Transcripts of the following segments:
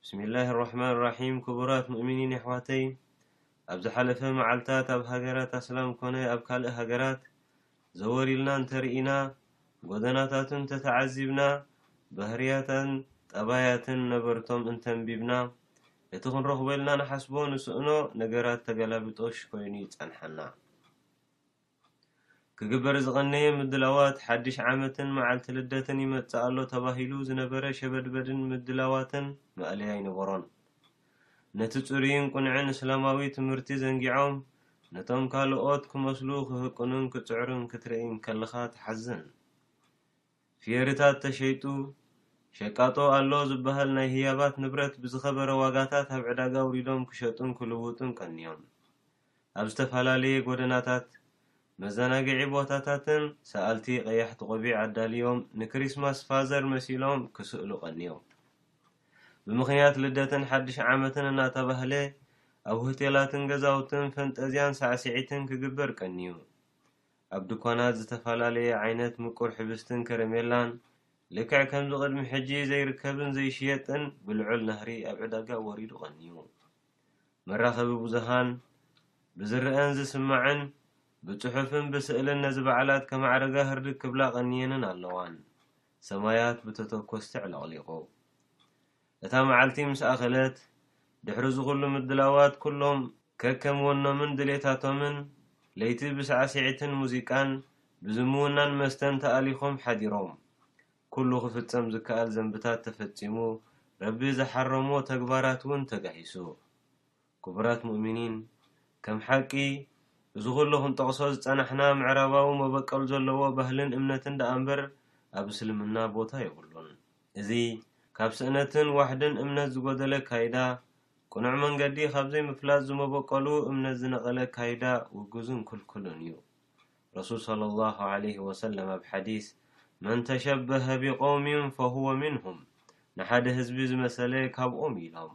ብስሚላህ ራሕማን ራሒም ክቡራት ሙእሚኒን የሕዋተይ ኣብ ዝሓለፈ መዓልታት ኣብ ሃገራት ኣስላም ኮነ ኣብ ካልእ ሃገራት ዘወር ኢልና እንተርኢና ጎደናታቱ እንተተዓዚብና ባህርያታን ጠባያትን ነበርቶም እንተንቢብና እቲ ክንረኽቦ ኢልና ንሓስቦ ንስእኖ ነገራት ተገላቢጦሽ ኮይኑ ይጸንሓና። ክግበር ዝቐነየ ምድላዋት ሓድሽ ዓመትን መዓልቲ ልደትን ይመጽእ ኣሎ ተባሂሉ ዝነበረ ሸበድበድን ምድላዋትን ማእለያ ኣይነበሮን። ነቲ ጽሩይን ቁንዕን እስላማዊ ትምህርቲ ዘንጊዖም ነቶም ካልኦት ክመስሉ ክህቅኑን ክጽዕሩን ክትርኢ እንከለኻ ትሓዝን። ፍየሪታት ተሸይጡ፣ ሸቃጦ ኣሎ ዝበሃል ናይ ህያባት ንብረት ብዝኸበረ ዋጋታት ኣብ ዕዳጋ ኣውሪዶም ክሸጡን ክልውጡን ቀንዮም። ኣብ ዝተፋላለየ ጎደናታት፣ መዘናግዒ ቦታታትን ሰኣልቲ ቀያሕቲ ቆቢዕ ኣዳልዮም ንክሪስማስ ፋዘር መሲሎም ክስእሉ ቀንዮም። ብምኽንያት ልደትን ሓድሽ ዓመትን እናተባህለ ኣብ ሆቴላትን ገዛውትን ፈንጠዝያን ሳዕስዒትን ክግበር ቀንዩ። ኣብ ድኳናት ዝተፋላለየ ዓይነት ምቁር ሕብስትን ከረሜላን ልክዕ ከምዚ ቅድሚ ሕጂ ዘይርከብን ዘይሽየጥን ብልዑል ናህሪ ኣብ ዕዳጋ ወሪዱ ቀንዩ። መራኸቢ ብዙሃን ብዝረኣን ዝስማዕን ብጽሑፍን ብስእልን ነዚ በዓላት ከማዕርጋ ህርድግ ክብላ ቀንየንን ኣለዋን። ሰማያት ብተተኮስቲ ኣዕለቕሊቑ። እታ መዓልቲ ምስ ኣኸለት፣ ድሕሪ እዚ ኹሉ ምድላዋት ኩሎም ከከም ወኖምን ድሌታቶምን ለይቲ ብሳዕሲዒትን ሙዚቃን ብዝምውናን መስተን ተኣሊኾም ሓዲሮም። ኩሉ ክፍጸም ዝከኣል ዘንብታት ተፈጺሙ፣ ረቢ ዝሓረሞ ተግባራት ውን ተጋሂሱ። ክቡራት ሙእሚኒን፣ ከም ሓቂ እዚ ኩሉ ክንጠቕሶ ዝጸናሕና ምዕራባዊ መበቀል ዘለዎ ባህልን እምነትን ደኣ እምበር ኣብ እስልምና ቦታ የብሉን። እዚ ካብ ስእነትን ዋሕድን እምነት ዝጎደለ ኣካይዳ፣ ቅኑዕ መንገዲ ካብ ዘይምፍላጥ ዝመበቆሉ እምነት ዝነቐለ ኣካይዳ ውጉዝን ክልኩልን እዩ። ረሱል ሰለሏሁ ዓለይሂ ወሰለም ኣብ ሓዲስ መን ተሸበሀ ቢቀውሚን ፈሁወ ሚንሁም ንሓደ ህዝቢ ዝመሰለ ካብኦም ኢሎም።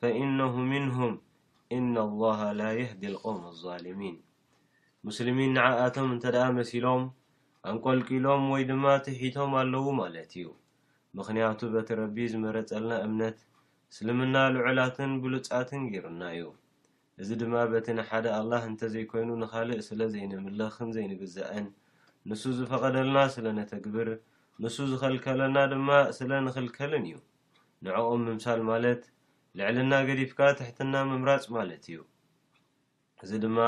ፈኢነሁ ምንሁም ኢነላሃ ላ የህዲል ቀውመ ዛሊሚን ሙስልሚን ንዓኣቶም እንተድኣ መሲሎም ኣንቆልቂሎም ወይ ድማ ትሒቶም ኣለዉ ማለት እዩ ምኽንያቱ በቲ ረቢ ዝመረጸልና እምነት እስልምና ልዑላትን ብሉጻትን ጌሩና እዩ እዚ ድማ በቲ ንሓደ ኣላህ እንተዘይኮይኑ ንኻልእ ስለ ዘይነምልኽን ዘይንግዛእን፣ ንሱ ዝፈቐደልና ስለ ነተግብር፣ ንሱ ዝኸልከለና ድማ ስለ ንኽልከልን እዩ። ንዕኦም ምምሳል ማለት ልዕልና ገዲፍካ ትሕትና ምምራጽ ማለት እዩ። እዚ ድማ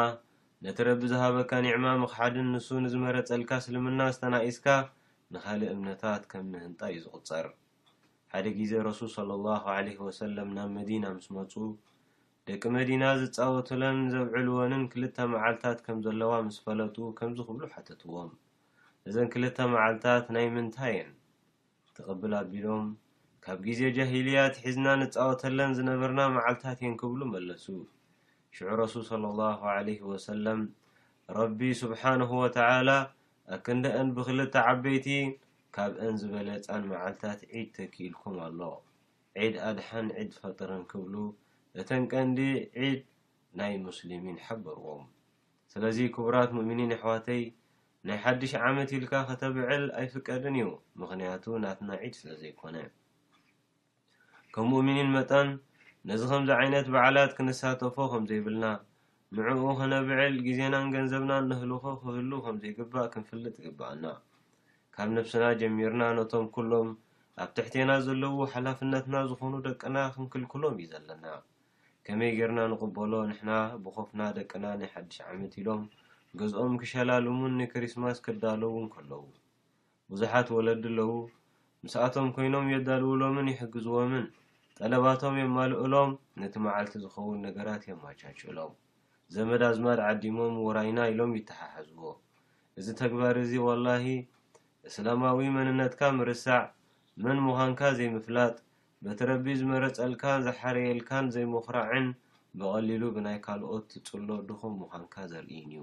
ነቲ ረቢ ዝሃበካ ኒዕማ ምኽሓድን ንሱ ንዝመረጸልካ እስልምና ኣስተናኢስካ ንኻልእ እምነታት ከም ምህንጣ እዩ ዝቑጸር። ሓደ ግዜ ረሱል ሰለላሁ ዓለይሂ ወሰለም ናብ መዲና ምስ መጹ፣ ደቂ መዲና ዝጻወቱለን ዘብዕሉወንን ክልተ መዓልታት ከም ዘለዋ ምስ ፈለጡ ከምዚ ክብሉ ሓተቱዎም፣ እዘን ክልተ መዓልታት ናይ ምንታይ'የን? እቲ ቅብል ኣቢሎም፣ ካብ ግዜ ጃሂልያ ኣትሒዝና ንጻወተለን ዝነበርና መዓልታት'የን ክብሉ መለሱ። ሽዑ ረሱል ሰለላሁ ዓለይሂ ወሰለም ረቢ ሱብሓነሁ ወተዓላ ኣክንደኣን ብኽልተ ዓበይቲን ካብኣን ዝበለጻን መዓልታት ዒድ ተኪኢልኩም ኣሎ። ዒድ ኣድሓን ዒድ ፈጥርን ክብሉ እተን ቀንዲ ዒድ ናይ ሙስሊሚን ሓበርዎም ስለዚ ክቡራት ሙእሚኒን የሕዋተይ ናይ ሓድሽ ዓመት ኢልካ ከተብዕል ኣይፍቀድን እዩ ምኽንያቱ ናትና ዒድ ስለ ዘይኮነ ከም ሙእሚኒን መጠን ነዚ ከምዚ ዓይነት በዓላት ክንሳተፎ ከም ዘይብልና ንዕኡ ክነብዕል ግዜናን ገንዘብናን ነህልኾ ክህሉ ከም ዘይግባእ ክንፍልጥ ይግብኣና። ካብ ነብስና ጀሚርና ነቶም ኩሎም ኣብ ትሕቴና ዘለዉ ሓላፍነትና ዝኾኑ ደቅና ክንክልክሎም እዩ ዘለና። ከመይ ጌርና ንቕበሎ ንሕና ብኾፍና ደቅና ናይ ሓድሽ ዓመት ኢሎም ገዝኦም ክሸላልሙን ንክሪስማስ ክዳለዉን ከለዉ። ብዙሓት ወለዲ ኣለዉ፣ ምስኣቶም ኰይኖም የዳልዉሎምን ይሕግዝዎምን፣ ጠለባቶም የማልኡሎም፣ ነቲ መዓልቲ ዝኸውን ነገራት የማቻቹሎም። ዘመድ ኣዝማድ ዓዲሞም ውራይና ኢሎም ይተሓሓዝዎ። እዚ ተግባር እዚ ዋላሂ እስላማዊ መንነትካ ምርሳዕ፣ መን ምዃንካ ዘይምፍላጥ፣ በቲ ረቢ ዝመረጸልካን ዝሓረየልካን ዘይምኹራዕን ብቐሊሉ ብናይ ካልኦት ትጽሎ ድኹም ምዃንካ ዘርእይን'ዩ።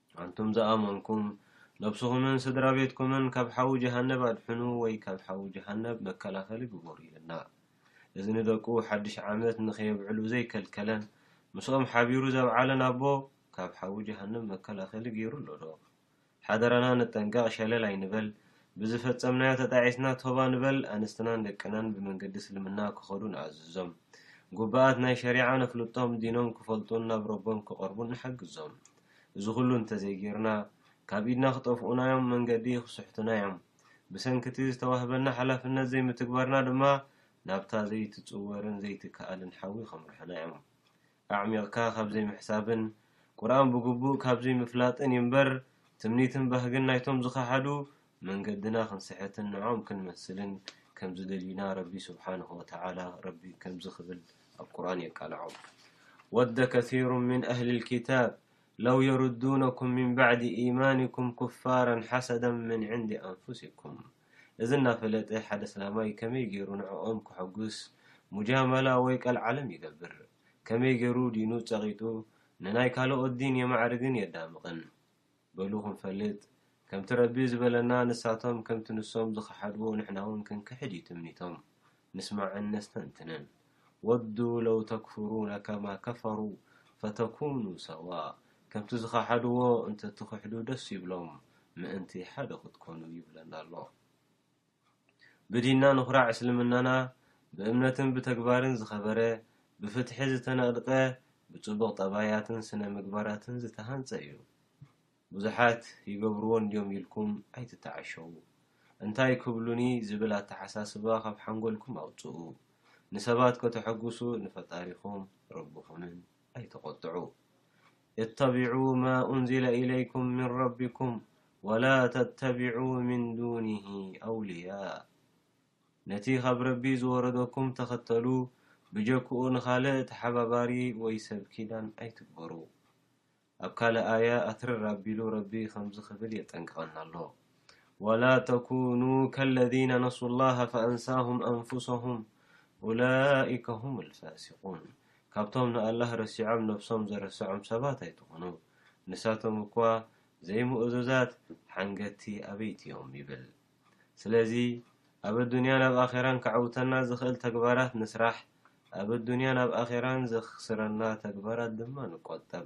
ኣንቱም ዝኣመንኩም ነብስኹምን ስድራቤትኩምን ካብ ሓዊ ጀሃነብ ኣድሕኑ ወይ ካብ ሓዊ ጀሃነብ መከላኸሊ ግበሩ ኢልና። እዚ ንደቁ ሓድሽ ዓመት ንክየብዕሉ ዘይከልከለን ምስኦም ሓቢሩ ዘብዓለን ኣቦ ካብ ሓዊ ጀሃነብ መከላኸሊ ጌሩ ኣሎዶ? ሓደራና ንጠንቀቕ ሸለል ኣይንበል ብዝፈጸምናዮ ተጣዒስና ቶባ ንበል ኣንስትናን ደቅናን ብመንገዲ እስልምና ክኸዱ ንኣዝዞም ጉባኣት ናይ ሸሪዓ ነፍልጦም ዲኖም ክፈልጡን ናብ ረቦም ክቐርቡን ንሓግዞም። እዚ ኹሉ እንተዘይጌርና፣ ካብ ኢድና ክጠፍኡና'ዮም፣ መንገዲ ክስሕቱና'ዮም። ብሰንኪ'ቲ ዝተዋህበና ሓላፍነት ዘይምትግባርና ድማ ናብ'ታ ዘይትጽወርን ዘይትከኣልን ሓዊ ከምርሑና'ዮም። ኣዕሚቕካ ካብ ዘይምሕሳብን ቁርኣን ብግቡእ ካብ ዘይምፍላጥን እዩ'ምበር፣ ትምኒትን ባህግን ናይ'ቶም ዝኸሓዱ መንገድና ክንስሕትን ንዖም ክንመስልን ከም ዝደልዩና ረቢ ስብሓነሁ ወተዓላ ረቢ ከምዚ ክብል ኣብ ቁርኣን የቃልዖም ወደ ከሲሩ ምን ኣህሊል ኪታብ ለው የርዱነኩም ምን ባዕዲ ኢማኒኩም ኩፋራን ሓሰደን ምን ዕንዲ ኣንፉሲኩም እዚ እናፈለጠ ሓደ ኣስላማይ ከመይ ገይሩ ንዕኦም ክሕጉስ ሙጃመላ ወይ ቀልዓለም ይገብር ከመይ ገይሩ ዲኑ ፀቒጡ ንናይ ካልኦት ዲን የማዕርግን የዳምቕን በሉ ክንፈልጥ ከምቲ ረቢ ዝበለና ንሳቶም ከምቲ ንሶም ዝኸሐድዎ ንሕናውን ክንክሕድ እዩ ትምኒቶም ንስማዕን ነስተንትንን ወዱ ለው ተክፍሩነ ከማ ከፈሩ ፈተኩኑ ሰዋ ከምቲ ዝኸሐድዎ እንተትኽሕዱ ደስ ይብሎም ምእንቲ ሐደ ክትኮኑ ይብለና ኣሎ። ብዲንና ንኹራዕ እስልምናና ብእምነትን ብተግባርን ዝኸበረ ብፍትሒ ዝተነቕድቀ ብጽቡቕ ጠባያትን ስነ ምግባራትን ዝተሃንጸ እዩ ብዙሓት ይገብርዎ እንድዮም ኢልኩም ኣይትተዓሸዉ እንታይ ክብሉኒ ዝብል ኣተሓሳስባ ካብ ሓንጎልኩም ኣውጽኡ ንሰባት ከተሐጉሱ ንፈጣሪኹም ረብኹምን ኣይተቖጥዑ እተቢዑ ማ ኡንዚለ ኢለይኩም ምን ረቢኩም ወላ ተተቢዑ ምን ዱንሂ ኣውልያእ ነቲ ኻብ ረቢ ዝወረደኩም ተኸተሉ ብጀክኡ ንኻልእ ተሓባባሪ ወይ ሰብ ኪዳን ኣይትግበሩ ኣብ ካልእ ኣያ ኣትርር ኣቢሉ ረቢ ኸምዚ ኽብል የጠንቅቐና ኣሎ። ወላተኩኑ ከለዚነ ነሱላህ ፈኣንሳሁም ኣንፉሰሁም ኡላኢከ ሁሙል ፋሲቁን ካብቶም ንኣላህ ረሲዖም ነብሶም ዘረሰዖም ሰባት ኣይትኹኑ ንሳቶም እኳ ዘይምእዙዛት ሓንገድቲ ኣበይቲ እዮም ይብል ስለዚ ኣብ ኣዱንያን ኣብ ኣኼራን ከዕውተና ዝኽእል ተግባራት ንስራሕ ኣብ ኣዱንያን ኣብ ኣኼራን ዘኽስረና ተግባራት ድማ ንቆጠብ